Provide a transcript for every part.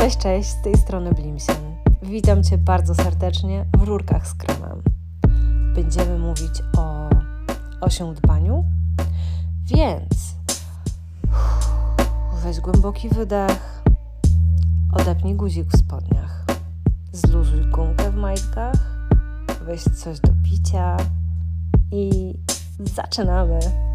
Cześć, cześć, z tej strony Blimsen. Witam Cię bardzo serdecznie w Rurkach z Kremem. Będziemy mówić o osiądbaniu, więc weź głęboki wydech, odepnij guzik w spodniach, zluzuj gumkę w majtkach, weź coś do picia i zaczynamy.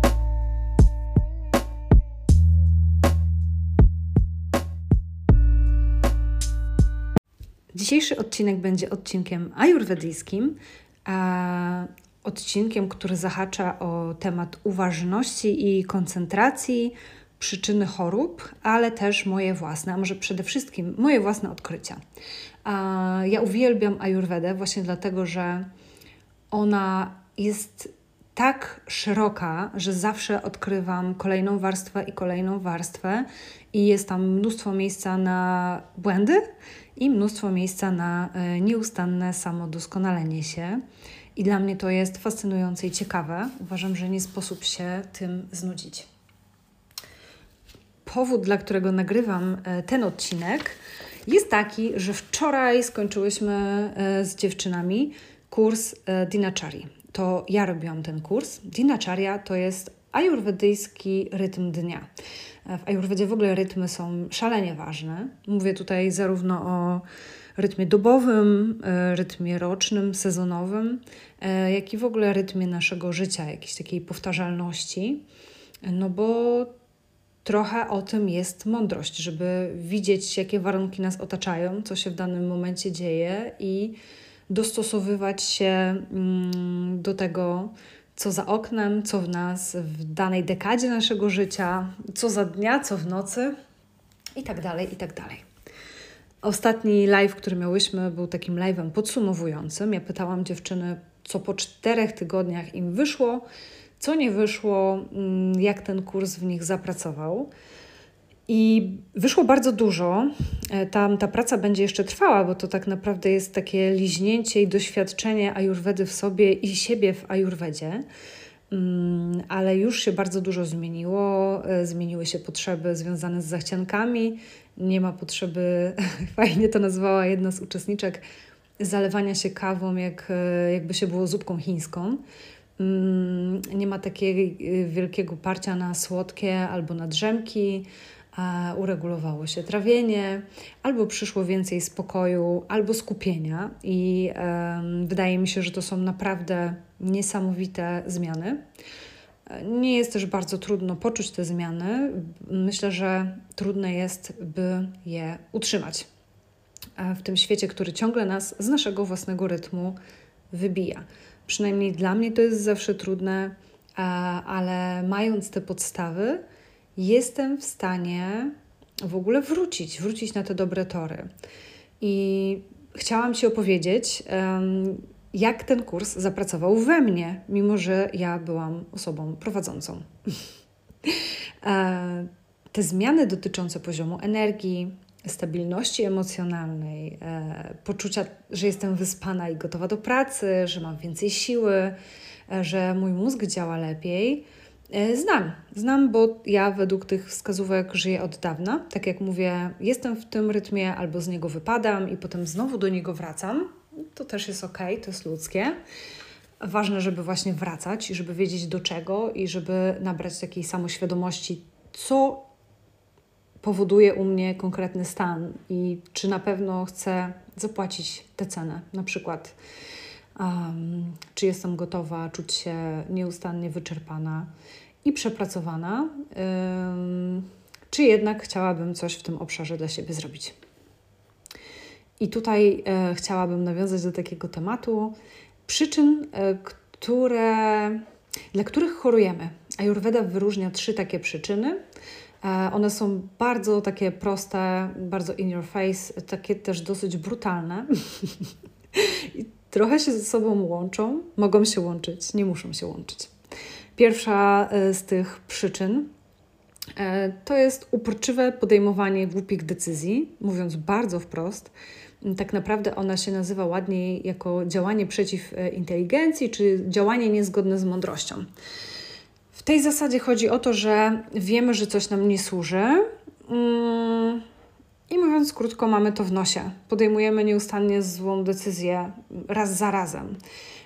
Dzisiejszy odcinek będzie odcinkiem ajurwedyjskim, odcinkiem, który zahacza o temat uważności i koncentracji, przyczyny chorób, ale też moje własne, a może przede wszystkim moje własne odkrycia. Ja uwielbiam ajurwedę właśnie dlatego, że ona jest tak szeroka, że zawsze odkrywam kolejną warstwę i kolejną warstwę, i jest tam mnóstwo miejsca na błędy i mnóstwo miejsca na e, nieustanne samodoskonalenie się. I dla mnie to jest fascynujące i ciekawe. Uważam, że nie sposób się tym znudzić. Powód, dla którego nagrywam e, ten odcinek, jest taki, że wczoraj skończyłyśmy e, z dziewczynami kurs Dinachari. To ja robiłam ten kurs. Dinacharya to jest ajurwedyjski rytm dnia. W ajurwedzie w ogóle rytmy są szalenie ważne. Mówię tutaj zarówno o rytmie dobowym, e, rytmie rocznym, sezonowym, e, jak i w ogóle rytmie naszego życia, jakiejś takiej powtarzalności. No bo trochę o tym jest mądrość, żeby widzieć, jakie warunki nas otaczają, co się w danym momencie dzieje i dostosowywać się mm, do tego, co za oknem, co w nas w danej dekadzie naszego życia, co za dnia, co w nocy i tak dalej, i tak dalej. Ostatni live, który miałyśmy, był takim live'em podsumowującym. Ja pytałam dziewczyny, co po czterech tygodniach im wyszło, co nie wyszło, mm, jak ten kurs w nich zapracował. I wyszło bardzo dużo. E, tam ta praca będzie jeszcze trwała, bo to tak naprawdę jest takie liźnięcie i doświadczenie ajurwedy w sobie i siebie w ajurwedzie. Mm, ale już się bardzo dużo zmieniło. E, zmieniły się potrzeby związane z zachciankami. Nie ma potrzeby, fajnie to nazwała jedna z uczestniczek, zalewania się kawą, jak, e, jakby się było zupką chińską. Mm, nie ma takiego wielkiego parcia na słodkie albo na drzemki uregulowało się trawienie, albo przyszło więcej spokoju, albo skupienia. I wydaje mi się, że to są naprawdę niesamowite zmiany. Nie jest też bardzo trudno poczuć te zmiany. Myślę, że trudne jest, by je utrzymać w tym świecie, który ciągle nas z naszego własnego rytmu wybija. Przynajmniej dla mnie to jest zawsze trudne, ale mając te podstawy, jestem w stanie w ogóle wrócić, wrócić na te dobre tory. I chciałam Ci opowiedzieć, jak ten kurs zapracował we mnie, mimo że ja byłam osobą prowadzącą. E, te zmiany dotyczące poziomu energii, stabilności emocjonalnej, e, poczucia, że jestem wyspana i gotowa do pracy, że mam więcej siły, e, że mój mózg działa lepiej, znam, znam, bo ja według tych wskazówek żyję od dawna. Tak jak mówię, jestem w tym rytmie albo z niego wypadam i potem znowu do niego wracam. To też jest ok, to jest ludzkie. Ważne, żeby właśnie wracać i żeby wiedzieć do czego i żeby nabrać takiej samoświadomości, co powoduje u mnie konkretny stan i czy na pewno chcę zapłacić tę cenę. Na przykład, um, czy jestem gotowa czuć się nieustannie wyczerpana i przepracowana, czy jednak chciałabym coś w tym obszarze dla siebie zrobić. I tutaj e, chciałabym nawiązać do takiego tematu przyczyn, e, które, dla których chorujemy. Ayurveda wyróżnia trzy takie przyczyny. E, one są bardzo takie proste, bardzo in your face, takie też dosyć brutalne. I trochę się ze sobą łączą, mogą się łączyć, nie muszą się łączyć. Pierwsza e, z tych przyczyn e, to jest uporczywe podejmowanie głupich decyzji, mówiąc bardzo wprost. Tak naprawdę ona się nazywa ładniej jako działanie przeciw e, inteligencji, czy działanie niezgodne z mądrością. W tej zasadzie chodzi o to, że wiemy, że coś nam nie służy, mm, I mówiąc krótko, mamy to w nosie. Podejmujemy nieustannie złą decyzję raz za razem.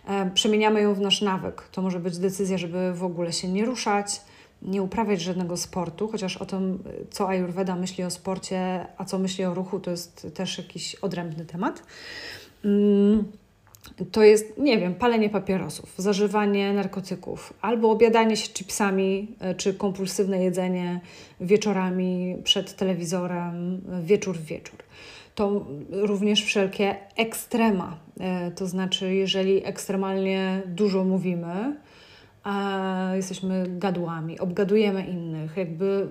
E, przemieniamy ją w nasz nawyk. To może być decyzja, żeby w ogóle się nie ruszać, nie uprawiać żadnego sportu, chociaż o tym, co Ayurveda myśli o sporcie, a co myśli o ruchu, to jest też jakiś odrębny temat. Mm, to jest, nie wiem, palenie papierosów, zażywanie narkotyków, albo obiadanie się chipsami, e, czy kompulsywne jedzenie wieczorami przed telewizorem, wieczór w wieczór. To również wszelkie ekstrema, e, to znaczy, jeżeli ekstremalnie dużo mówimy, a jesteśmy gadłami, obgadujemy innych, jakby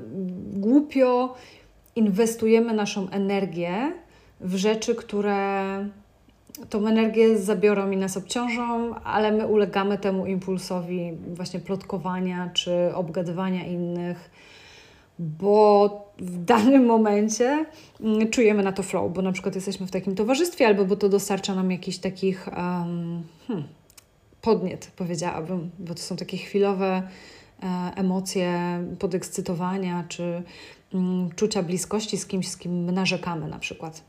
głupio inwestujemy naszą energię w rzeczy, które tą energię zabiorą i nas obciążą, ale my ulegamy temu impulsowi właśnie plotkowania czy obgadywania innych, bo w danym momencie mm, czujemy na to flow, bo na przykład jesteśmy w takim towarzystwie, albo bo to dostarcza nam jakichś takich um, hmm, podniet, powiedziałabym, bo to są takie chwilowe e, emocje podekscytowania czy mm, czucia bliskości z kimś, z kim my narzekamy na przykład.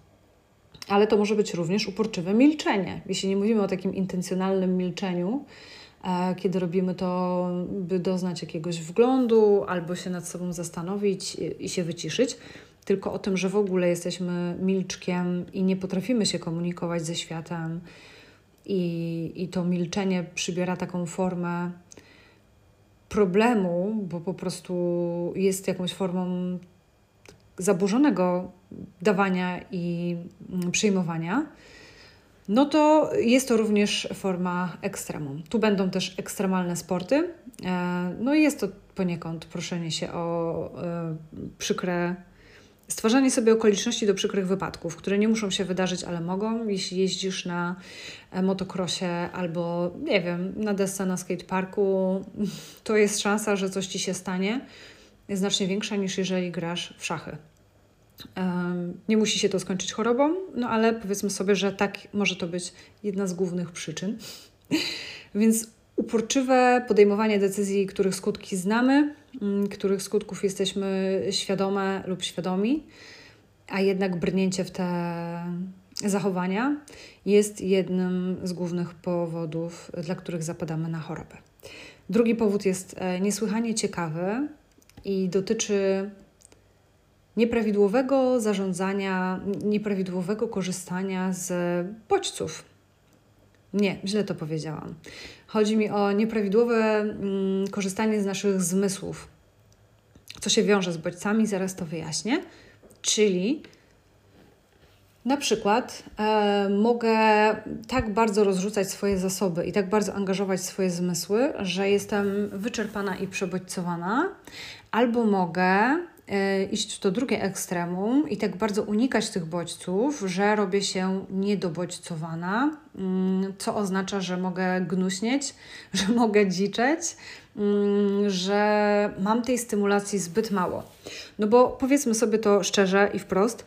Ale to może być również uporczywe milczenie. Jeśli nie mówimy o takim intencjonalnym milczeniu, kiedy robimy to, by doznać jakiegoś wglądu albo się nad sobą zastanowić i się wyciszyć, tylko o tym, że w ogóle jesteśmy milczkiem i nie potrafimy się komunikować ze światem, i, i to milczenie przybiera taką formę problemu, bo po prostu jest jakąś formą zaburzonego dawania i mm, przyjmowania, no to jest to również forma ekstremum. Tu będą też ekstremalne sporty. E, no i jest to poniekąd proszenie się o e, przykre stwarzanie sobie okoliczności do przykrych wypadków, które nie muszą się wydarzyć, ale mogą. Jeśli jeździsz na e, motocrossie albo, nie wiem, na desce na skateparku, to jest szansa, że coś ci się stanie, znacznie większa niż jeżeli grasz w szachy. Nie musi się to skończyć chorobą, no ale powiedzmy sobie, że tak może to być jedna z głównych przyczyn. Więc uporczywe podejmowanie decyzji, których skutki znamy, mm, których skutków jesteśmy świadome lub świadomi, a jednak brnięcie w te zachowania jest jednym z głównych powodów, dla których zapadamy na chorobę. Drugi powód jest e, niesłychanie ciekawy i dotyczy nieprawidłowego zarządzania, nieprawidłowego korzystania z bodźców. Nie, źle to powiedziałam. Chodzi mi o nieprawidłowe mm, korzystanie z naszych zmysłów, co się wiąże z bodźcami, zaraz to wyjaśnię. Czyli na przykład e, mogę tak bardzo rozrzucać swoje zasoby i tak bardzo angażować swoje zmysły, że jestem wyczerpana i przebodźcowana, albo mogę iść w to drugie ekstremum i tak bardzo unikać tych bodźców, że robię się niedobodźcowana, mm, co oznacza, że mogę gnuśnieć, że mogę dziczeć, mm, że mam tej stymulacji zbyt mało. No bo powiedzmy sobie to szczerze i wprost,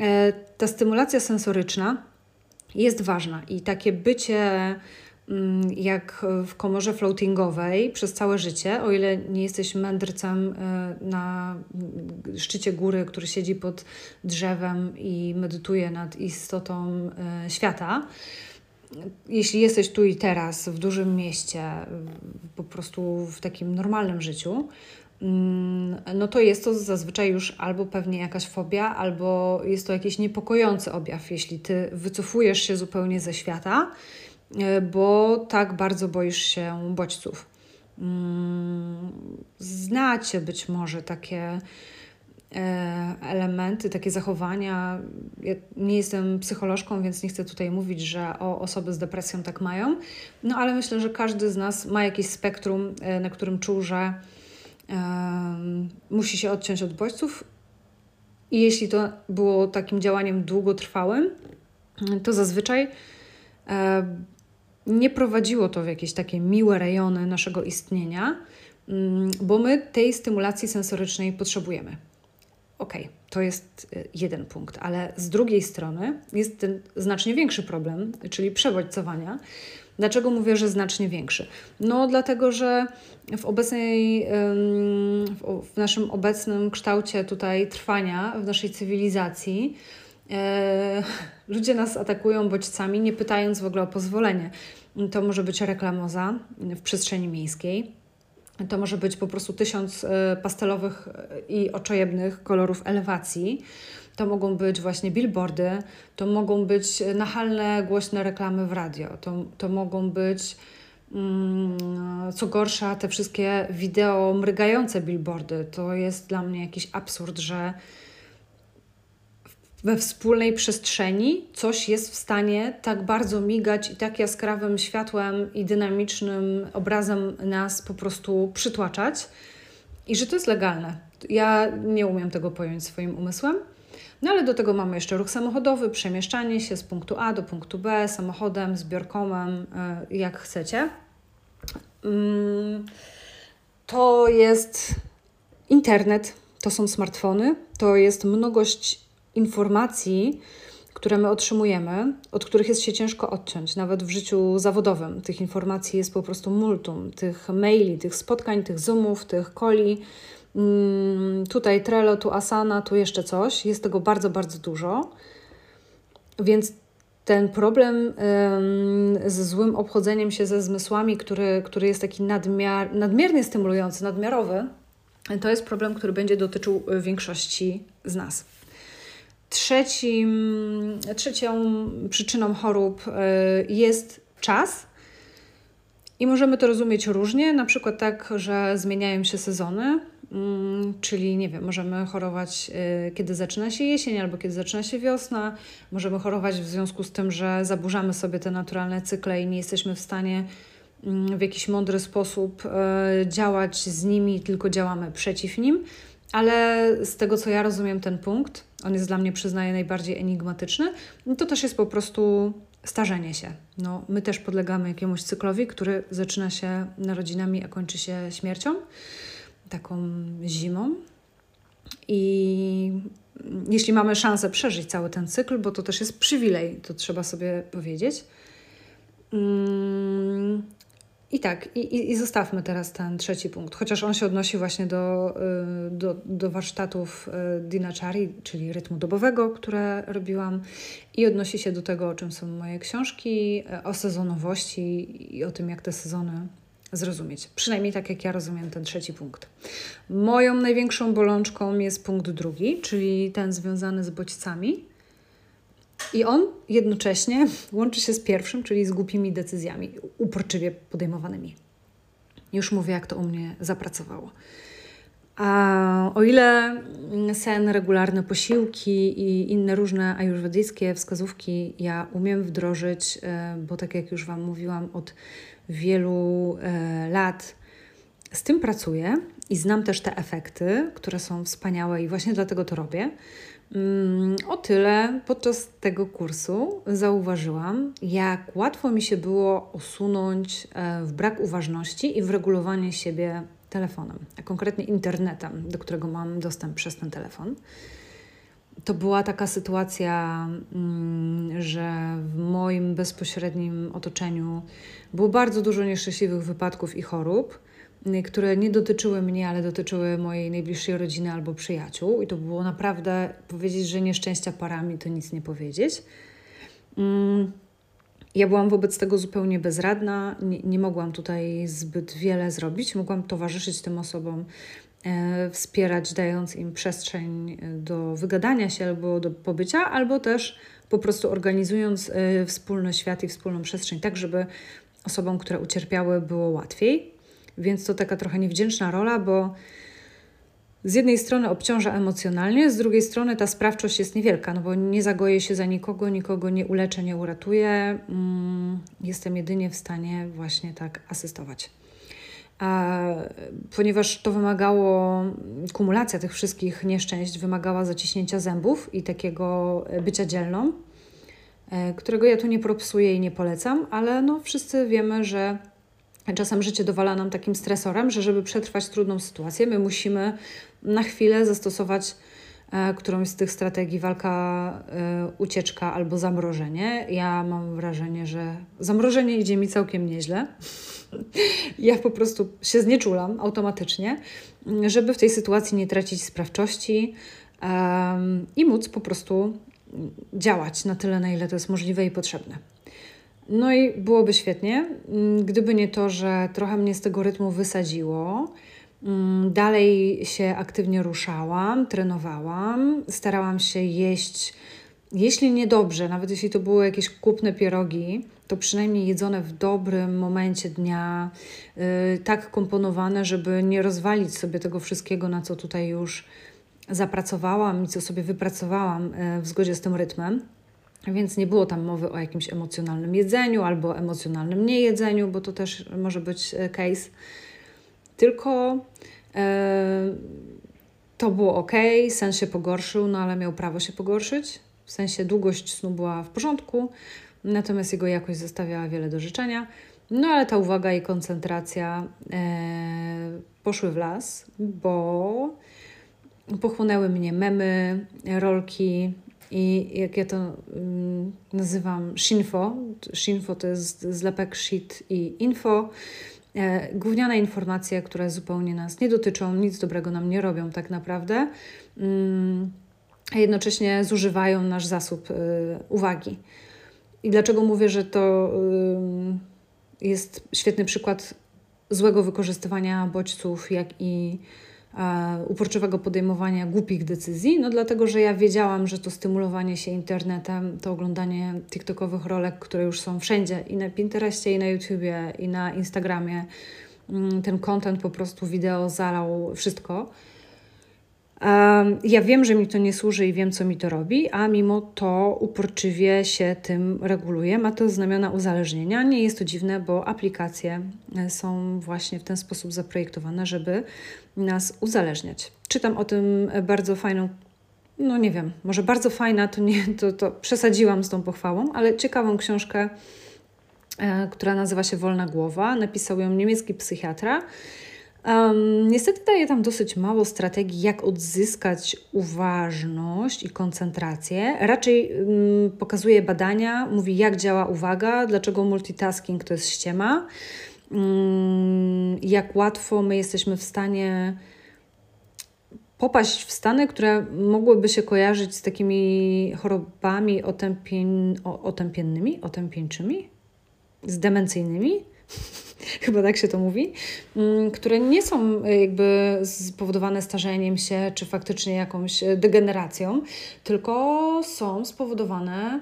e, ta stymulacja sensoryczna jest ważna i takie bycie jak w komorze floatingowej przez całe życie, o ile nie jesteś mędrcem e, na szczycie góry, który siedzi pod drzewem i medytuje nad istotą e, świata. Jeśli jesteś tu i teraz, w dużym mieście, po prostu w takim normalnym życiu, mm, no to jest to zazwyczaj już albo pewnie jakaś fobia, albo jest to jakiś niepokojący objaw, jeśli ty wycofujesz się zupełnie ze świata bo tak bardzo boisz się bodźców. Mm, znacie być może takie e, elementy, takie zachowania. Ja nie jestem psycholożką, więc nie chcę tutaj mówić, że o, osoby z depresją tak mają, no ale myślę, że każdy z nas ma jakieś spektrum, e, na którym czuł, że musi się odciąć od bodźców. I jeśli to było takim działaniem długotrwałym, to zazwyczaj nie prowadziło to w jakieś takie miłe rejony naszego istnienia, mm, bo my tej stymulacji sensorycznej potrzebujemy. Ok, to jest y, jeden punkt, ale z drugiej strony jest ten znacznie większy problem, czyli przebodźcowania, Dlaczego mówię, że znacznie większy? No dlatego, że w obecnej, w naszym obecnym kształcie tutaj trwania, w naszej cywilizacji, ludzie nas atakują bodźcami, nie pytając w ogóle o pozwolenie. To może być reklamoza w przestrzeni miejskiej. To może być po prostu tysiąc e, pastelowych i oczojebnych kolorów elewacji. To mogą być właśnie billboardy, to mogą być nachalne, głośne reklamy w radio, to, to mogą być, mm, co gorsza, te wszystkie wideo mrygające billboardy. To jest dla mnie jakiś absurd, że we wspólnej przestrzeni coś jest w stanie tak bardzo migać i tak jaskrawym światłem i dynamicznym obrazem nas po prostu przytłaczać i że to jest legalne. Ja nie umiem tego pojąć swoim umysłem. No ale do tego mamy jeszcze ruch samochodowy, przemieszczanie się z punktu A do punktu B samochodem, zbiorkomem, e, jak chcecie. Mm, to jest internet, to są smartfony, to jest mnogość informacji, które my otrzymujemy, od których jest się ciężko odciąć, nawet w życiu zawodowym. Tych informacji jest po prostu multum, tych maili, tych spotkań, tych zoomów, tych coli, mm, tutaj Trello, tu Asana, tu jeszcze coś. Jest tego bardzo, bardzo dużo. Więc ten problem ze złym obchodzeniem się ze zmysłami, który, który jest taki nadmiar, nadmiernie stymulujący, nadmiarowy, to jest problem, który będzie dotyczył większości z nas. Trzecim, trzecią przyczyną chorób y, jest czas. I możemy to rozumieć różnie, na przykład tak, że zmieniają się sezony, mm, czyli nie wiem, możemy chorować, y, kiedy zaczyna się jesień albo kiedy zaczyna się wiosna. Możemy chorować w związku z tym, że zaburzamy sobie te naturalne cykle i nie jesteśmy w stanie mm, w jakiś mądry sposób y, działać z nimi, tylko działamy przeciw nim. Ale z tego, co ja rozumiem, ten punkt, on jest dla mnie, przyznaję, najbardziej enigmatyczny, to też jest po prostu starzenie się. No, my też podlegamy jakiemuś cyklowi, który zaczyna się narodzinami, a kończy się śmiercią, taką zimą. I jeśli mamy szansę przeżyć cały ten cykl, bo to też jest przywilej, to trzeba sobie powiedzieć, mm, i tak, i, i zostawmy teraz ten trzeci punkt, chociaż on się odnosi właśnie do, y, do, do warsztatów y, Dinachari, czyli rytmu dobowego, które robiłam, i odnosi się do tego, o czym są moje książki, y, o sezonowości i o tym, jak te sezony zrozumieć. Przynajmniej tak, jak ja rozumiem ten trzeci punkt. Moją największą bolączką jest punkt drugi, czyli ten związany z bodźcami. I on jednocześnie łączy się z pierwszym, czyli z głupimi decyzjami, uporczywie podejmowanymi. Już mówię, jak to u mnie zapracowało. A o ile sen, regularne posiłki i inne różne ajurwedyjskie wskazówki ja umiem wdrożyć, e, bo tak jak już Wam mówiłam, od wielu e, lat z tym pracuję i znam też te efekty, które są wspaniałe i właśnie dlatego to robię. Mm, o tyle podczas tego kursu zauważyłam, jak łatwo mi się było osunąć e, w brak uważności i w regulowanie siebie telefonem, a konkretnie internetem, do którego mam dostęp przez ten telefon. To była taka sytuacja, mm, że w moim bezpośrednim otoczeniu było bardzo dużo nieszczęśliwych wypadków i chorób które nie dotyczyły mnie, ale dotyczyły mojej najbliższej rodziny albo przyjaciół. I to było naprawdę powiedzieć, że nieszczęścia parami to nic nie powiedzieć. Mm, ja byłam wobec tego zupełnie bezradna, nie, nie mogłam tutaj zbyt wiele zrobić. Mogłam towarzyszyć tym osobom, e, wspierać, dając im przestrzeń e, do wygadania się albo do pobycia, albo też po prostu organizując e, wspólny świat i wspólną przestrzeń, tak żeby osobom, które ucierpiały, było łatwiej. Więc to taka trochę niewdzięczna rola, bo z jednej strony obciąża emocjonalnie, z drugiej strony ta sprawczość jest niewielka, no bo nie zagoję się za nikogo, nikogo nie uleczę, nie uratuję. Mm, jestem jedynie w stanie właśnie tak asystować. A ponieważ to wymagało, kumulacja tych wszystkich nieszczęść wymagała zaciśnięcia zębów i takiego bycia dzielną, e, którego ja tu nie propsuję i nie polecam, ale no wszyscy wiemy, że Czasem życie dowala nam takim stresorem, że żeby przetrwać trudną sytuację, my musimy na chwilę zastosować e, którąś z tych strategii walka, e, ucieczka albo zamrożenie. Ja mam wrażenie, że zamrożenie idzie mi całkiem nieźle. ja po prostu się znieczulam automatycznie, żeby w tej sytuacji nie tracić sprawczości i móc po prostu działać na tyle, na ile to jest możliwe i potrzebne. No i byłoby świetnie, mm, gdyby nie to, że trochę mnie z tego rytmu wysadziło. Mm, dalej się aktywnie ruszałam, trenowałam, starałam się jeść, jeśli nie dobrze, nawet jeśli to były jakieś kupne pierogi, to przynajmniej jedzone w dobrym momencie dnia, yy, tak komponowane, żeby nie rozwalić sobie tego wszystkiego, na co tutaj już zapracowałam i co sobie wypracowałam yy, w zgodzie z tym rytmem. Więc nie było tam mowy o jakimś emocjonalnym jedzeniu albo emocjonalnym niejedzeniu, bo to też może być e, case. Tylko e, to było ok, sen się pogorszył, no ale miał prawo się pogorszyć. W sensie długość snu była w porządku, natomiast jego jakość zostawiała wiele do życzenia. No ale ta uwaga i koncentracja e, poszły w las, bo pochłonęły mnie memy, rolki, i jak ja to um, nazywam shinfo, shinfo to jest zlepek shit i info, e, gówniane informacje, które zupełnie nas nie dotyczą, nic dobrego nam nie robią tak naprawdę, um, a jednocześnie zużywają nasz zasób y, uwagi. I dlaczego mówię, że to y, jest świetny przykład złego wykorzystywania bodźców, jak i uporczywego podejmowania głupich decyzji, no dlatego, że ja wiedziałam, że to stymulowanie się internetem, to oglądanie TikTokowych rolek, które już są wszędzie i na Pinterestie, i na YouTubie, i na Instagramie, mm, ten content po prostu wideo zalał wszystko. Ja wiem, że mi to nie służy i wiem, co mi to robi, a mimo to uporczywie się tym reguluje. Ma to znamiona uzależnienia. Nie jest to dziwne, bo aplikacje e, są właśnie w ten sposób zaprojektowane, żeby nas uzależniać. Czytam o tym bardzo fajną, no nie wiem, może bardzo fajna, to, nie, to, to przesadziłam z tą pochwałą, ale ciekawą książkę, e, która nazywa się Wolna Głowa. Napisał ją niemiecki psychiatra. Um, niestety daje tam dosyć mało strategii, jak odzyskać uważność i koncentrację. Raczej um, pokazuje badania, mówi, jak działa uwaga, dlaczego multitasking to jest ściema, um, jak łatwo my jesteśmy w stanie popaść w stany, które mogłyby się kojarzyć z takimi chorobami otępien, otępiennymi, otępieńczymi, z demencyjnymi chyba tak się to mówi, mm, które nie są e, jakby spowodowane starzeniem się czy faktycznie jakąś e, degeneracją, tylko są spowodowane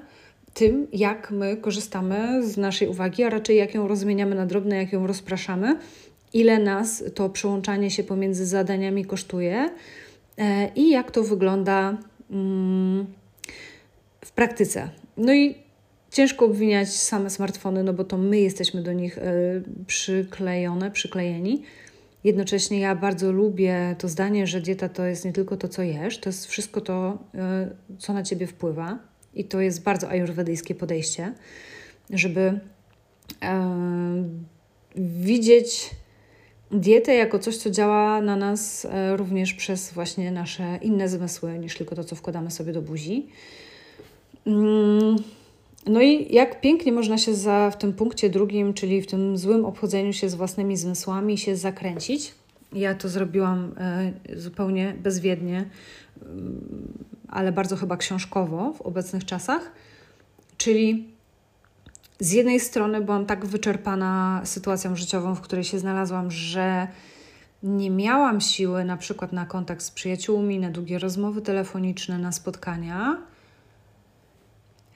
tym, jak my korzystamy z naszej uwagi, a raczej jak ją rozmieniamy na drobne, jak ją rozpraszamy, ile nas to przełączanie się pomiędzy zadaniami kosztuje e, i jak to wygląda mm, w praktyce. No i Ciężko obwiniać same smartfony, no bo to my jesteśmy do nich e, przyklejone, przyklejeni. Jednocześnie ja bardzo lubię to zdanie, że dieta to jest nie tylko to, co jesz, to jest wszystko to, e, co na ciebie wpływa. I to jest bardzo ajurwedyjskie podejście, żeby e, widzieć dietę jako coś, co działa na nas również przez właśnie nasze inne zmysły, niż tylko to, co wkładamy sobie do buzi. Mm. No i jak pięknie można się za, w tym punkcie drugim, czyli w tym złym obchodzeniu się z własnymi zmysłami, się zakręcić. Ja to zrobiłam e, zupełnie bezwiednie, ale bardzo chyba książkowo w obecnych czasach. Czyli z jednej strony byłam tak wyczerpana sytuacją życiową, w której się znalazłam, że nie miałam siły na przykład na kontakt z przyjaciółmi, na długie rozmowy telefoniczne, na spotkania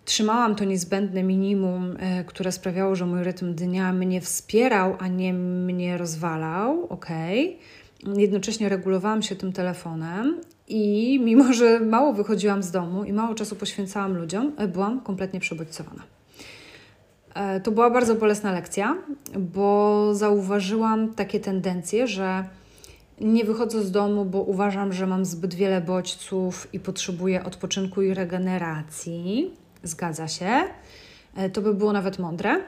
Trzymałam to niezbędne minimum, e, które sprawiało, że mój rytm dnia mnie wspierał, a nie mnie rozwalał, ok. Jednocześnie regulowałam się tym telefonem i mimo, że mało wychodziłam z domu i mało czasu poświęcałam ludziom, e, byłam kompletnie przebodźcowana. E, to była bardzo bolesna lekcja, bo zauważyłam takie tendencje, że nie wychodzę z domu, bo uważam, że mam zbyt wiele bodźców i potrzebuję odpoczynku i regeneracji. Zgadza się. E, to by było nawet mądre.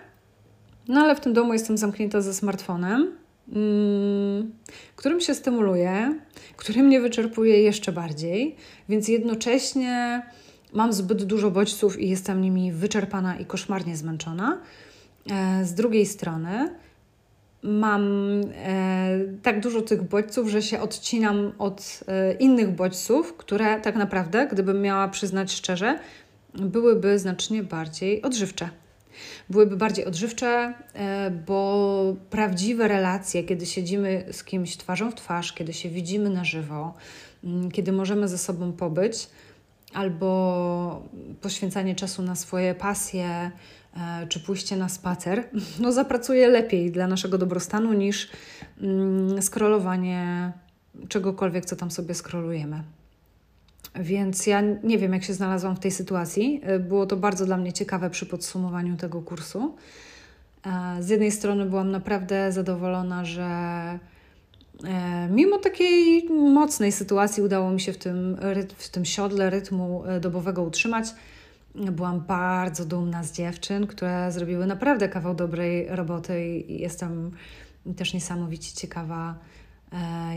No ale w tym domu jestem zamknięta ze smartfonem mm, którym się stymuluję, który mnie wyczerpuje jeszcze bardziej, więc jednocześnie mam zbyt dużo bodźców i jestem nimi wyczerpana i koszmarnie zmęczona. E, z drugiej strony mam e, tak dużo tych bodźców, że się odcinam od innych bodźców, które tak naprawdę, gdybym miała przyznać szczerze, byłyby znacznie bardziej odżywcze. Byłyby bardziej odżywcze, e, bo prawdziwe relacje, kiedy siedzimy z kimś twarzą w twarz, kiedy się widzimy na żywo, mm, kiedy możemy ze sobą pobyć, albo poświęcanie czasu na swoje pasje, e, czy pójście na spacer, no zapracuje lepiej dla naszego dobrostanu niż mm, scrollowanie czegokolwiek, co tam sobie scrollujemy. Więc ja nie wiem, jak się znalazłam w tej sytuacji. E, było to bardzo dla mnie ciekawe przy podsumowaniu tego kursu. E, z jednej strony byłam naprawdę zadowolona, że e, mimo takiej mocnej sytuacji udało mi się w tym, w tym siodle rytmu dobowego utrzymać. Byłam bardzo dumna z dziewczyn, które zrobiły naprawdę kawał dobrej roboty i jestem też niesamowicie ciekawa,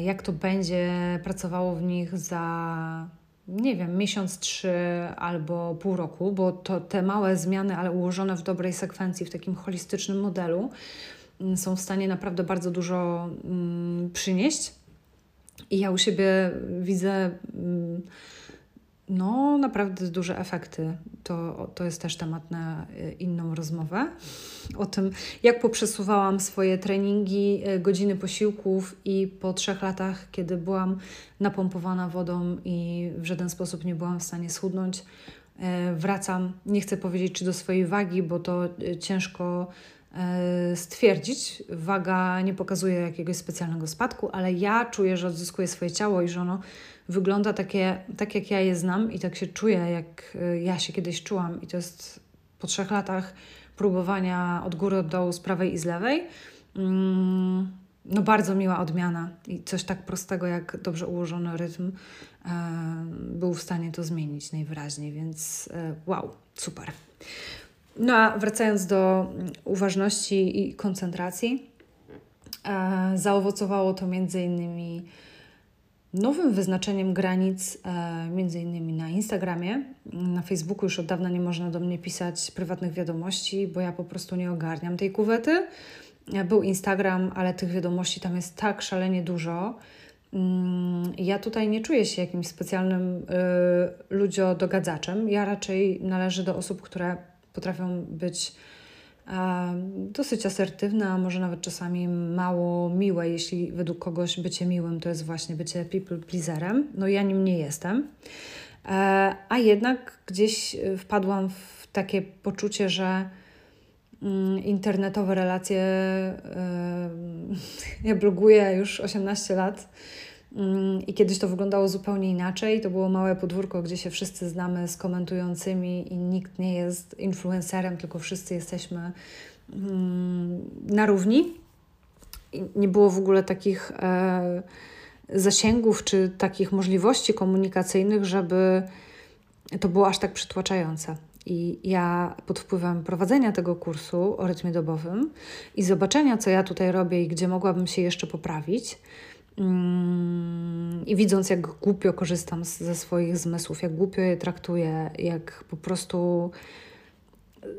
jak to będzie pracowało w nich za nie wiem, miesiąc, trzy albo pół roku, bo to te małe zmiany, ale ułożone w dobrej sekwencji, w takim holistycznym modelu, mm, są w stanie naprawdę bardzo dużo mm, przynieść. I ja u siebie widzę. Mm, no, naprawdę duże efekty. To, to jest też temat na e, inną rozmowę. O tym, jak poprzesuwałam swoje treningi, e, godziny posiłków i po trzech latach, kiedy byłam napompowana wodą i w żaden sposób nie byłam w stanie schudnąć, e, wracam, nie chcę powiedzieć czy do swojej wagi, bo to ciężko stwierdzić. Waga nie pokazuje jakiegoś specjalnego spadku, ale ja czuję, że odzyskuję swoje ciało i że ono wygląda takie, tak, jak ja je znam i tak się czuję, jak y, ja się kiedyś czułam. I to jest po trzech latach próbowania od góry, od dołu, z prawej i z lewej. Mm, no bardzo miła odmiana i coś tak prostego jak dobrze ułożony rytm e, był w stanie to zmienić najwyraźniej, więc e, wow, super. No a wracając do uważności i koncentracji, e, zaowocowało to między innymi nowym wyznaczeniem granic, e, między innymi na Instagramie. Na Facebooku już od dawna nie można do mnie pisać prywatnych wiadomości, bo ja po prostu nie ogarniam tej kuwety. E, był Instagram, ale tych wiadomości tam jest tak szalenie dużo. Mm, ja tutaj nie czuję się jakimś specjalnym y, ludziodogadzaczem. Ja raczej należę do osób, które potrafią być dosyć asertywne, a może nawet czasami mało miłe, jeśli według kogoś bycie miłym to jest właśnie bycie people pleaserem. No ja nim nie jestem. E, a jednak gdzieś wpadłam w takie poczucie, że mm, internetowe relacje, e, ja bloguję już 18 lat, I kiedyś to wyglądało zupełnie inaczej. To było małe podwórko, gdzie się wszyscy znamy z komentującymi i nikt nie jest influencerem, tylko wszyscy jesteśmy mm, na równi. I nie było w ogóle takich e, zasięgów czy takich możliwości komunikacyjnych, żeby to było aż tak przytłaczające. I ja pod wpływem prowadzenia tego kursu o rytmie dobowym i zobaczenia, co ja tutaj robię i gdzie mogłabym się jeszcze poprawić, Mm, I widząc, jak głupio korzystam ze swoich zmysłów, jak głupio je traktuję, jak po prostu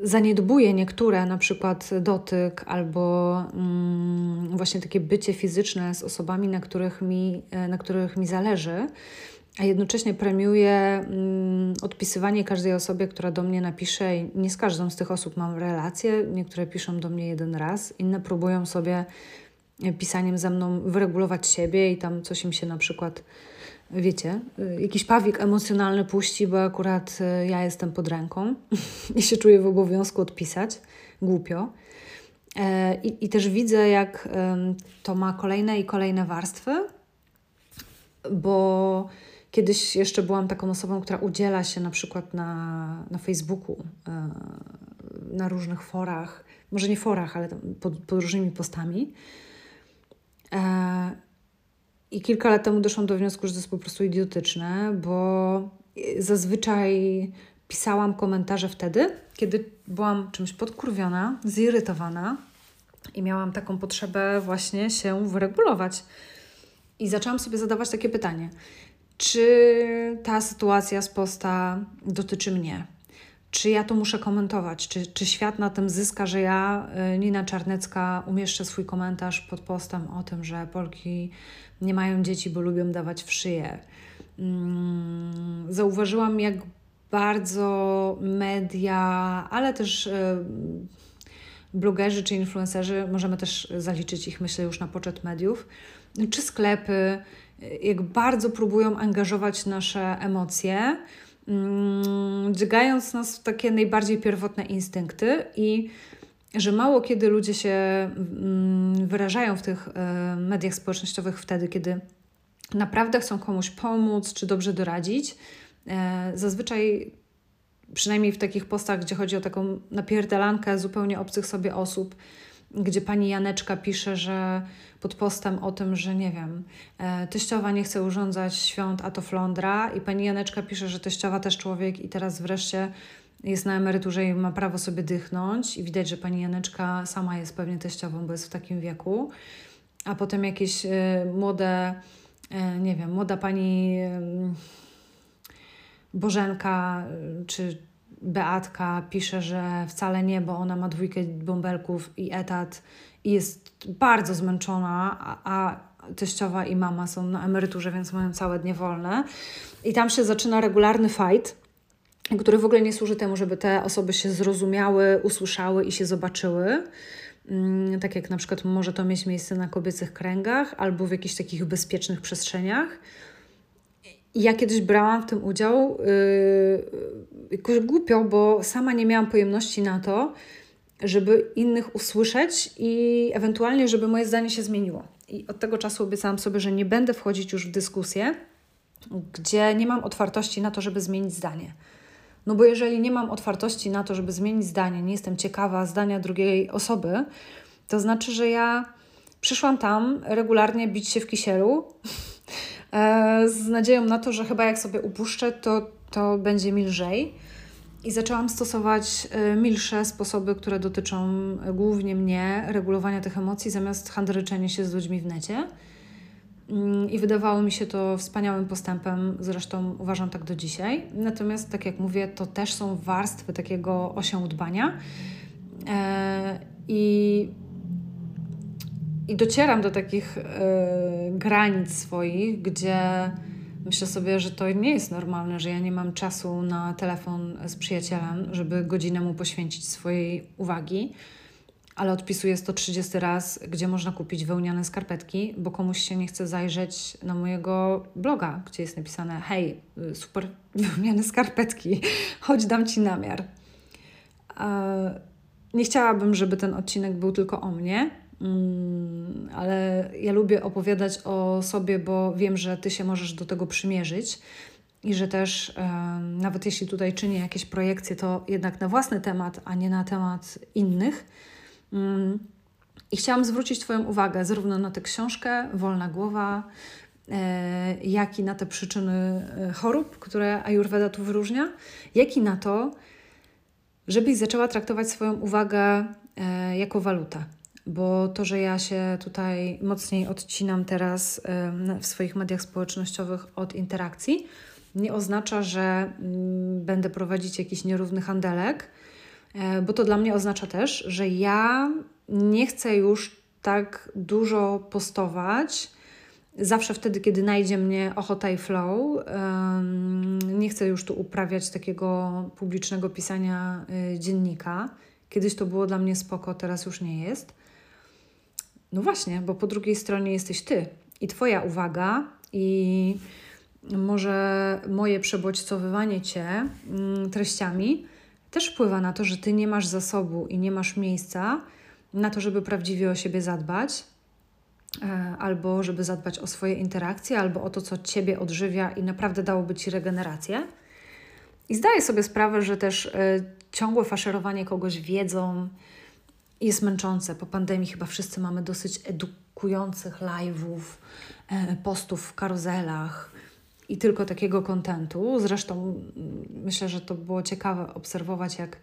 zaniedbuję niektóre, na przykład dotyk albo mm, właśnie takie bycie fizyczne z osobami, na których mi, na których mi zależy, a jednocześnie premiuję mm, odpisywanie każdej osobie, która do mnie napisze. I nie z każdą z tych osób mam relacje. Niektóre piszą do mnie jeden raz, inne próbują sobie pisaniem ze mną wyregulować siebie i tam coś im się na przykład, wiecie, jakiś pawik emocjonalny puści, bo akurat e, ja jestem pod ręką i się czuję w obowiązku odpisać. Głupio. E, I, I też widzę, jak to ma kolejne i kolejne warstwy, bo kiedyś jeszcze byłam taką osobą, która udziela się na przykład na, na Facebooku, e, na różnych forach, może nie forach, ale pod, pod różnymi postami. E, I kilka lat temu doszłam do wniosku, że to jest po prostu idiotyczne, bo zazwyczaj pisałam komentarze wtedy, kiedy byłam czymś podkurwiona, zirytowana I miałam taką potrzebę właśnie się wyregulować. I zaczęłam sobie zadawać takie pytanie: czy ta sytuacja z posta dotyczy mnie? Czy ja to muszę komentować? Czy, czy świat na tym zyska, że ja, y, Nina Czarnecka, umieszczę swój komentarz pod postem o tym, że Polki nie mają dzieci, bo lubią dawać w szyję? Mm, zauważyłam, jak bardzo media, ale też y, blogerzy czy influencerzy, możemy też zaliczyć ich, myślę, już na poczet mediów, czy sklepy, jak bardzo próbują angażować nasze emocje, dźgając nas w takie najbardziej pierwotne instynkty i że mało kiedy ludzie się mm, wyrażają w tych e, mediach społecznościowych wtedy, kiedy naprawdę chcą komuś pomóc czy dobrze doradzić. E, zazwyczaj, przynajmniej w takich postach, gdzie chodzi o taką napierdalankę zupełnie obcych sobie osób, gdzie pani Janeczka pisze, że pod postem o tym, że nie wiem, e, teściowa nie chce urządzać świąt, a to flądra. I pani Janeczka pisze, że teściowa też człowiek i teraz wreszcie jest na emeryturze i ma prawo sobie dychnąć. I widać, że pani Janeczka sama jest pewnie teściową, bo jest w takim wieku, a potem jakieś y, młode, y, nie wiem, młoda pani Bożenka czy Beatka pisze, że wcale nie, bo ona ma dwójkę bąbelków i etat i jest bardzo zmęczona, a, a teściowa i mama są na emeryturze, więc mają całe dnie wolne. I tam się zaczyna regularny fight, który w ogóle nie służy temu, żeby te osoby się zrozumiały, usłyszały i się zobaczyły. Mm, tak jak na przykład może to mieć miejsce na kobiecych kręgach albo w jakichś takich bezpiecznych przestrzeniach. Ja kiedyś brałam w tym udział yy, jakoś głupio, bo sama nie miałam pojemności na to, żeby innych usłyszeć i ewentualnie, żeby moje zdanie się zmieniło. I od tego czasu obiecałam sobie, że nie będę wchodzić już w dyskusję, gdzie nie mam otwartości na to, żeby zmienić zdanie. No bo jeżeli nie mam otwartości na to, żeby zmienić zdanie, nie jestem ciekawa zdania drugiej osoby, to znaczy, że ja przyszłam tam regularnie bić się w kisielu z nadzieją na to, że chyba jak sobie upuszczę, to, to będzie mi lżej. I zaczęłam stosować e, milsze sposoby, które dotyczą e, głównie mnie, regulowania tych emocji, zamiast handryczenia się z ludźmi w necie. Mm, I wydawało mi się to wspaniałym postępem, zresztą uważam tak do dzisiaj. Natomiast, tak jak mówię, to też są warstwy takiego osiądbania. E, I, i docieram do takich granic swoich, gdzie Myślę sobie, że to nie jest normalne, że ja nie mam czasu na telefon z przyjacielem, żeby godzinę mu poświęcić swojej uwagi, ale odpisuję 130 raz, gdzie można kupić wełniane skarpetki, bo komuś się nie chce zajrzeć na mojego bloga, gdzie jest napisane: Hej, super wełniane skarpetki, chodź, dam ci namiar. Nie chciałabym, żeby ten odcinek był tylko o mnie, ale ja lubię opowiadać o sobie, bo wiem, że ty się możesz do tego przymierzyć i że też nawet jeśli tutaj czynię jakieś projekcje, to jednak na własny temat, a nie na temat innych. Mm, I chciałam zwrócić Twoją uwagę zarówno na tę książkę Wolna Głowa, e, jak i na te przyczyny e, chorób, które Ayurveda tu wyróżnia, jak i na to, żebyś zaczęła traktować swoją uwagę e, jako walutę bo to, że ja się tutaj mocniej odcinam teraz w swoich mediach społecznościowych od interakcji, nie oznacza, że mm, będę prowadzić jakiś nierówny handelek, e, bo to dla mnie oznacza też, że ja nie chcę już tak dużo postować. Zawsze wtedy, kiedy najdzie mnie ochota i flow, nie chcę już tu uprawiać takiego publicznego pisania y, dziennika. Kiedyś to było dla mnie spoko, teraz już nie jest. No właśnie, bo po drugiej stronie jesteś ty i twoja uwaga i może moje przebodźcowywanie cię mm, treściami też wpływa na to, że ty nie masz zasobu i nie masz miejsca na to, żeby prawdziwie o siebie zadbać, e, albo żeby zadbać o swoje interakcje, albo o to, co ciebie odżywia i naprawdę dałoby ci regenerację. I zdaję sobie sprawę, że też e, ciągłe faszerowanie kogoś wiedzą, jest męczące. Po pandemii chyba wszyscy mamy dosyć edukujących live'ów, e, postów w karuzelach i tylko takiego kontentu. Zresztą myślę, że to było ciekawe obserwować, jak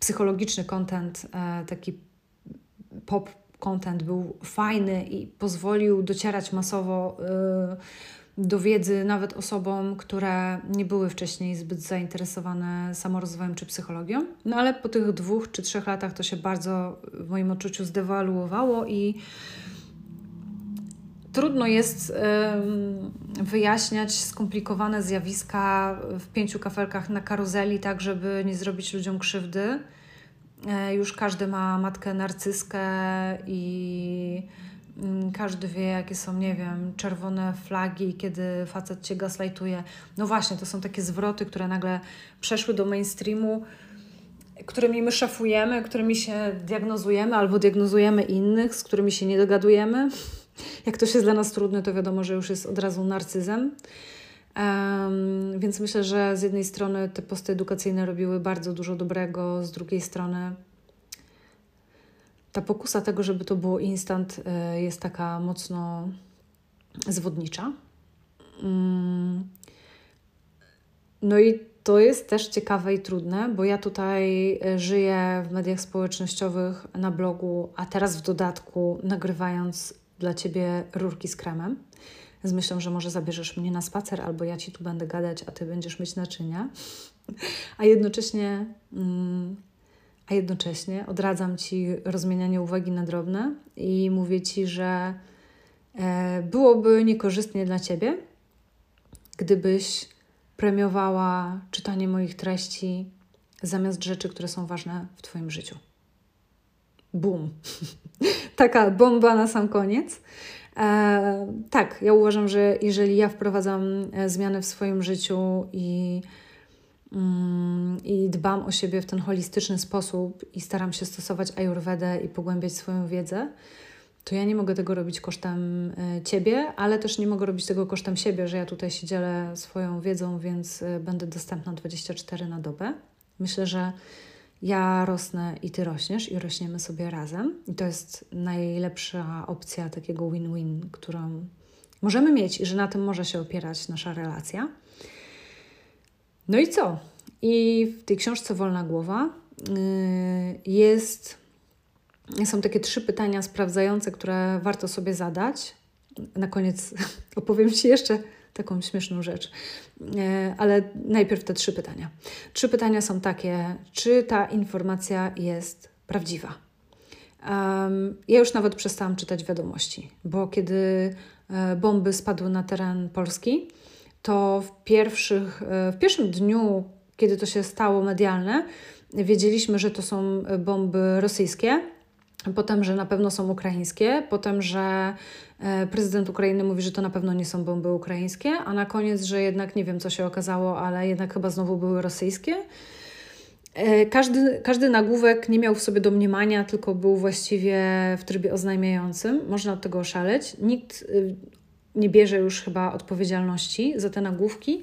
psychologiczny kontent, e, taki pop content był fajny i pozwolił docierać masowo y, do wiedzy nawet osobom, które nie były wcześniej zbyt zainteresowane samorozwojem czy psychologią. No ale po tych dwóch czy trzech latach to się bardzo w moim odczuciu zdewaluowało i trudno jest wyjaśniać skomplikowane zjawiska w pięciu kafelkach na karuzeli, tak żeby nie zrobić ludziom krzywdy. E, już każdy ma matkę narcyskę i każdy wie, jakie są, nie wiem, czerwone flagi, kiedy facet cię gaslightuje. No właśnie, to są takie zwroty, które nagle przeszły do mainstreamu, którymi my szafujemy, którymi się diagnozujemy albo diagnozujemy innych, z którymi się nie dogadujemy. Jak ktoś jest dla nas trudny, to wiadomo, że już jest od razu narcyzem. Um, więc myślę, że z jednej strony te posty edukacyjne robiły bardzo dużo dobrego, z drugiej strony ta pokusa tego, żeby to było instant, y, jest taka mocno zwodnicza. Um, no i to jest też ciekawe i trudne, bo ja tutaj y, żyję w mediach społecznościowych, na blogu, a teraz w dodatku nagrywając dla Ciebie rurki z kremem z myślą, że może zabierzesz mnie na spacer, albo ja ci tu będę gadać, a ty będziesz mieć naczynia. A jednocześnie, mm, a jednocześnie odradzam ci rozmienianie uwagi na drobne i mówię ci, że e, byłoby niekorzystnie dla ciebie, gdybyś premiowała czytanie moich treści zamiast rzeczy, które są ważne w Twoim życiu. Bum. Taka bomba na sam koniec. E, tak, ja uważam, że jeżeli ja wprowadzam e, zmiany w swoim życiu i, i dbam o siebie w ten holistyczny sposób i staram się stosować ayurvedę i pogłębiać swoją wiedzę, to ja nie mogę tego robić kosztem e, ciebie, ale też nie mogę robić tego kosztem siebie, że ja tutaj się dzielę swoją wiedzą, więc będę dostępna 24 na dobę. Myślę, że ja rosnę i ty rośniesz i rośniemy sobie razem. I to jest najlepsza opcja takiego win-win, którą możemy mieć i że na tym może się opierać nasza relacja. No i co? I w tej książce Wolna Głowa yy, jest, są takie trzy pytania sprawdzające, które warto sobie zadać. Na koniec opowiem Ci jeszcze taką śmieszną rzecz. E, ale najpierw te trzy pytania. Trzy pytania są takie: czy ta informacja jest prawdziwa? Um, ja już nawet przestałam czytać wiadomości, bo kiedy e, bomby spadły na teren Polski, to w, pierwszych, e, w pierwszym dniu, kiedy to się stało medialne, wiedzieliśmy, że to są bomby rosyjskie potem, że na pewno są ukraińskie, potem, że e, prezydent Ukrainy mówi, że to na pewno nie są bomby ukraińskie, a na koniec, że jednak nie wiem, co się okazało, ale jednak chyba znowu były rosyjskie. E, każdy, każdy nagłówek nie miał w sobie domniemania, tylko był właściwie w trybie oznajmiającym. Można od tego oszaleć. Nikt nie bierze już chyba odpowiedzialności za te nagłówki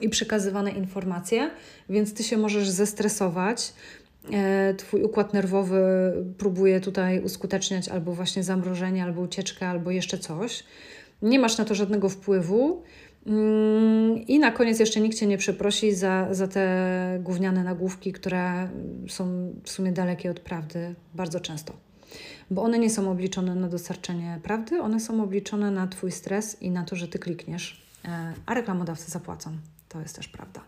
i przekazywane informacje, więc ty się możesz zestresować, E, twój układ nerwowy próbuje tutaj uskuteczniać albo właśnie zamrożenie, albo ucieczkę, albo jeszcze coś. Nie masz na to żadnego wpływu. Mm, I na koniec jeszcze nikt Cię nie przeprosi za, za te gówniane nagłówki, które są w sumie dalekie od prawdy bardzo często. Bo one nie są obliczone na dostarczenie prawdy, one są obliczone na Twój stres i na to, że Ty klikniesz, e, a reklamodawcy zapłacą. To jest też prawda.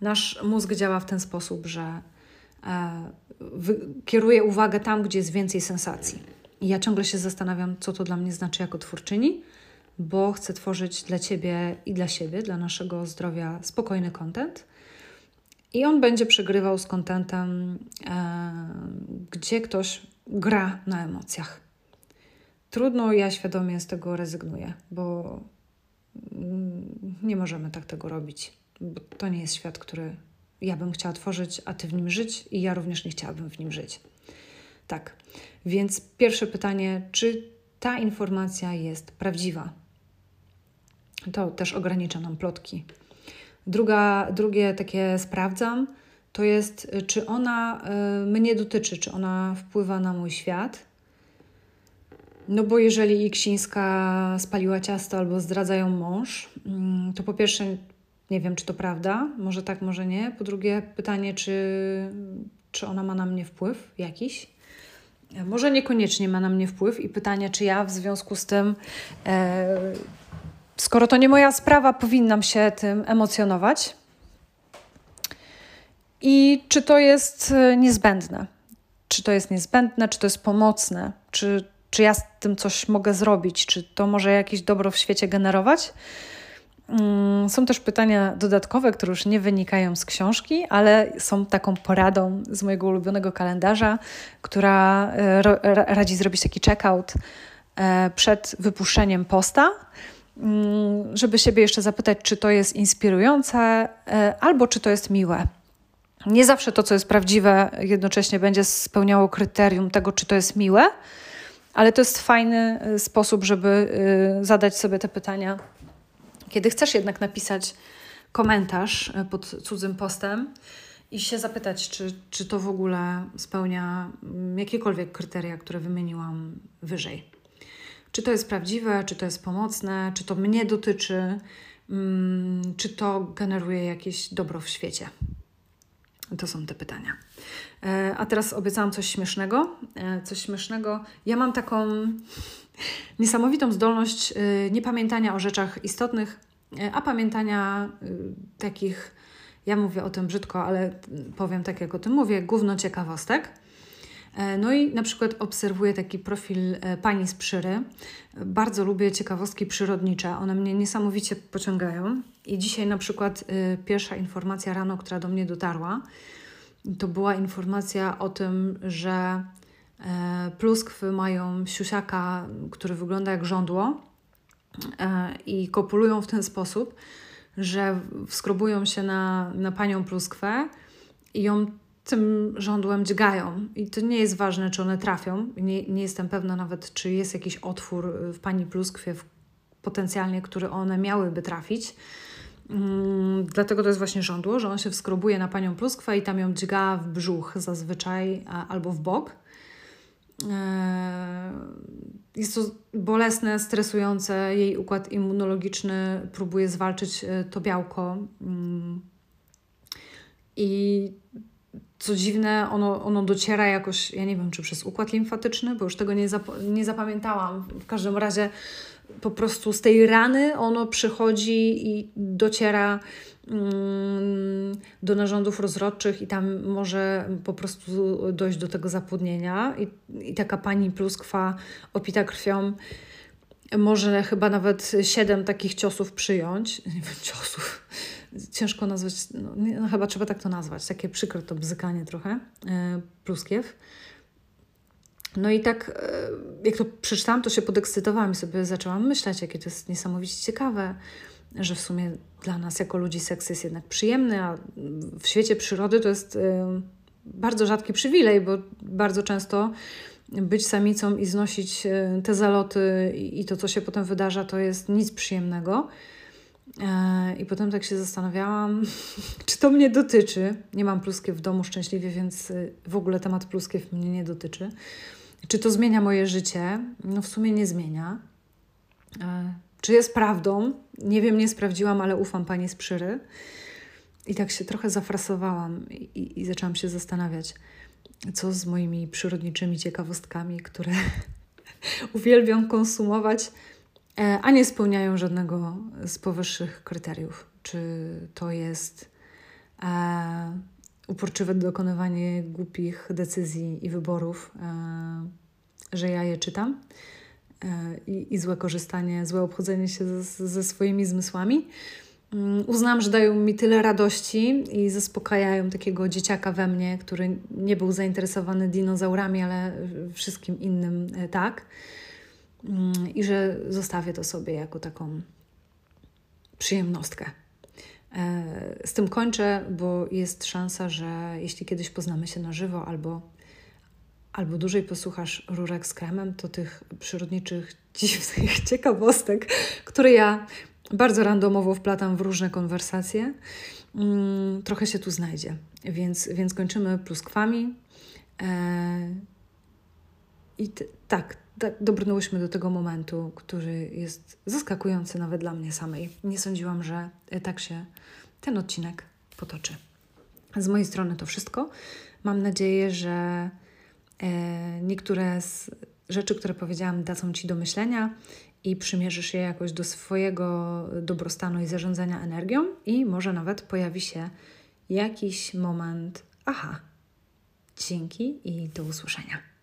Nasz mózg działa w ten sposób, że e, kieruje uwagę tam, gdzie jest więcej sensacji. I ja ciągle się zastanawiam, co to dla mnie znaczy jako twórczyni, bo chcę tworzyć dla Ciebie i dla siebie, dla naszego zdrowia spokojny content. I on będzie przegrywał z kontentem, e, gdzie ktoś gra na emocjach. Trudno, ja świadomie z tego rezygnuję, bo mm, nie możemy tak tego robić bo to nie jest świat, który ja bym chciała tworzyć, a ty w nim żyć, i ja również nie chciałabym w nim żyć. Tak, więc pierwsze pytanie, czy ta informacja jest prawdziwa? To też ogranicza nam plotki. Druga, drugie takie sprawdzam, to jest, czy ona y, mnie dotyczy, czy ona wpływa na mój świat. No bo jeżeli Iksińska spaliła ciasto albo zdradzają mąż, mm, to po pierwsze nie wiem, czy to prawda, może tak, może nie. Po drugie, pytanie, czy, czy ona ma na mnie wpływ jakiś. może niekoniecznie ma na mnie wpływ i pytanie, czy ja w związku z tym, e, skoro to nie moja sprawa, powinnam się tym emocjonować. I czy to jest e, niezbędne? Czy to jest niezbędne, czy to jest pomocne? Czy, czy ja z tym coś mogę zrobić? Czy to może jakieś dobro w świecie generować? Mm, są też pytania dodatkowe, które już nie wynikają z książki, ale są taką poradą z mojego ulubionego kalendarza, która e, radzi zrobić taki checkout e, przed wypuszczeniem posta, żeby siebie jeszcze zapytać, czy to jest inspirujące e, albo czy to jest miłe. Nie zawsze to, co jest prawdziwe, jednocześnie będzie spełniało kryterium tego, czy to jest miłe, ale to jest fajny sposób, żeby zadać sobie te pytania kiedy chcesz jednak napisać komentarz e, pod cudzym postem i się zapytać, czy, czy to w ogóle spełnia mm, jakiekolwiek kryteria, które wymieniłam wyżej. Czy to jest prawdziwe, czy to jest pomocne, czy to mnie dotyczy, mm, czy to generuje jakieś dobro w świecie. To są te pytania. E, a teraz obiecałam coś śmiesznego. E, coś śmiesznego. Ja mam taką niesamowitą zdolność niepamiętania o rzeczach istotnych, E, a pamiętania takich, ja mówię o tym brzydko, ale powiem tak jak o tym mówię, gówno ciekawostek. E, no i na przykład obserwuję taki profil e, pani z Przyry. Bardzo lubię ciekawostki przyrodnicze, one mnie niesamowicie pociągają. I dzisiaj na przykład pierwsza informacja rano, która do mnie dotarła, to była informacja o tym, że pluskwy mają siusiaka, który wygląda jak żądło E, i kopulują w ten sposób, że wskrobują się na, na panią pluskwę i ją tym żądłem dźgają. I to nie jest ważne, czy one trafią. Nie, nie jestem pewna nawet, czy jest jakiś otwór w pani pluskwie w, potencjalnie, który one miałyby trafić. Mm, dlatego to jest właśnie żądło, że on się wskrobuje na panią pluskwę i tam ją dźga w brzuch zazwyczaj albo w bok. E, jest to bolesne, stresujące. Jej układ immunologiczny próbuje zwalczyć e, to białko. Mm. I co dziwne, ono, ono dociera jakoś, ja nie wiem, czy przez układ limfatyczny, bo już tego nie, zap nie zapamiętałam. W każdym razie po prostu z tej rany ono przychodzi i dociera mm, do narządów rozrodczych i tam może po prostu dojść do tego zapłodnienia i, i taka pani pluskwa opita krwią może chyba nawet siedem takich ciosów przyjąć. Nie wiem, ciosów. Ciężko nazwać, no, nie, no chyba trzeba tak to nazwać. Takie przykre to bzykanie trochę, e, pluskiew. No i tak, e, jak to przeczytałam, to się podekscytowałam i sobie zaczęłam myśleć, jakie to jest niesamowicie ciekawe, że w sumie dla nas jako ludzi seks jest jednak przyjemny, a w świecie przyrody to jest e, bardzo rzadki przywilej, bo bardzo często być samicą i znosić e, te zaloty i to, co się potem wydarza, to jest nic przyjemnego. I potem tak się zastanawiałam, czy to mnie dotyczy. Nie mam pluskiew w domu szczęśliwie, więc w ogóle temat pluskiew mnie nie dotyczy. Czy to zmienia moje życie? No w sumie nie zmienia. E, czy jest prawdą? Nie wiem, nie sprawdziłam, ale ufam pani z Przyry. I tak się trochę zafrasowałam i, i, i zaczęłam się zastanawiać, co z moimi przyrodniczymi ciekawostkami, które uwielbiam konsumować, e, a nie spełniają żadnego z powyższych kryteriów. Czy to jest e, uporczywe dokonywanie głupich decyzji i wyborów, e, że ja je czytam e, i, złe korzystanie, złe obchodzenie się ze, ze swoimi zmysłami. Mm, uznam, że dają mi tyle radości i zaspokajają takiego dzieciaka we mnie, który nie był zainteresowany dinozaurami, ale wszystkim innym e, tak. Mm, I że zostawię to sobie jako taką przyjemnostkę. E, z tym kończę, bo jest szansa, że jeśli kiedyś poznamy się na żywo albo, albo dłużej posłuchasz rurek z kremem, to tych przyrodniczych, dziwnych ciekawostek, które ja bardzo randomowo wplatam w różne konwersacje, mm, trochę się tu znajdzie. Więc, więc kończymy pluskwami. E, I tak, tak, dobrnęłyśmy do tego momentu, który jest zaskakujący nawet dla mnie samej. Nie sądziłam, że tak się ten odcinek potoczy. Z mojej strony to wszystko. Mam nadzieję, że E, niektóre z rzeczy, które powiedziałam, dadzą Ci do myślenia i przymierzysz je jakoś do swojego dobrostanu i zarządzania energią, i może nawet pojawi się jakiś moment, aha, dzięki i do usłyszenia.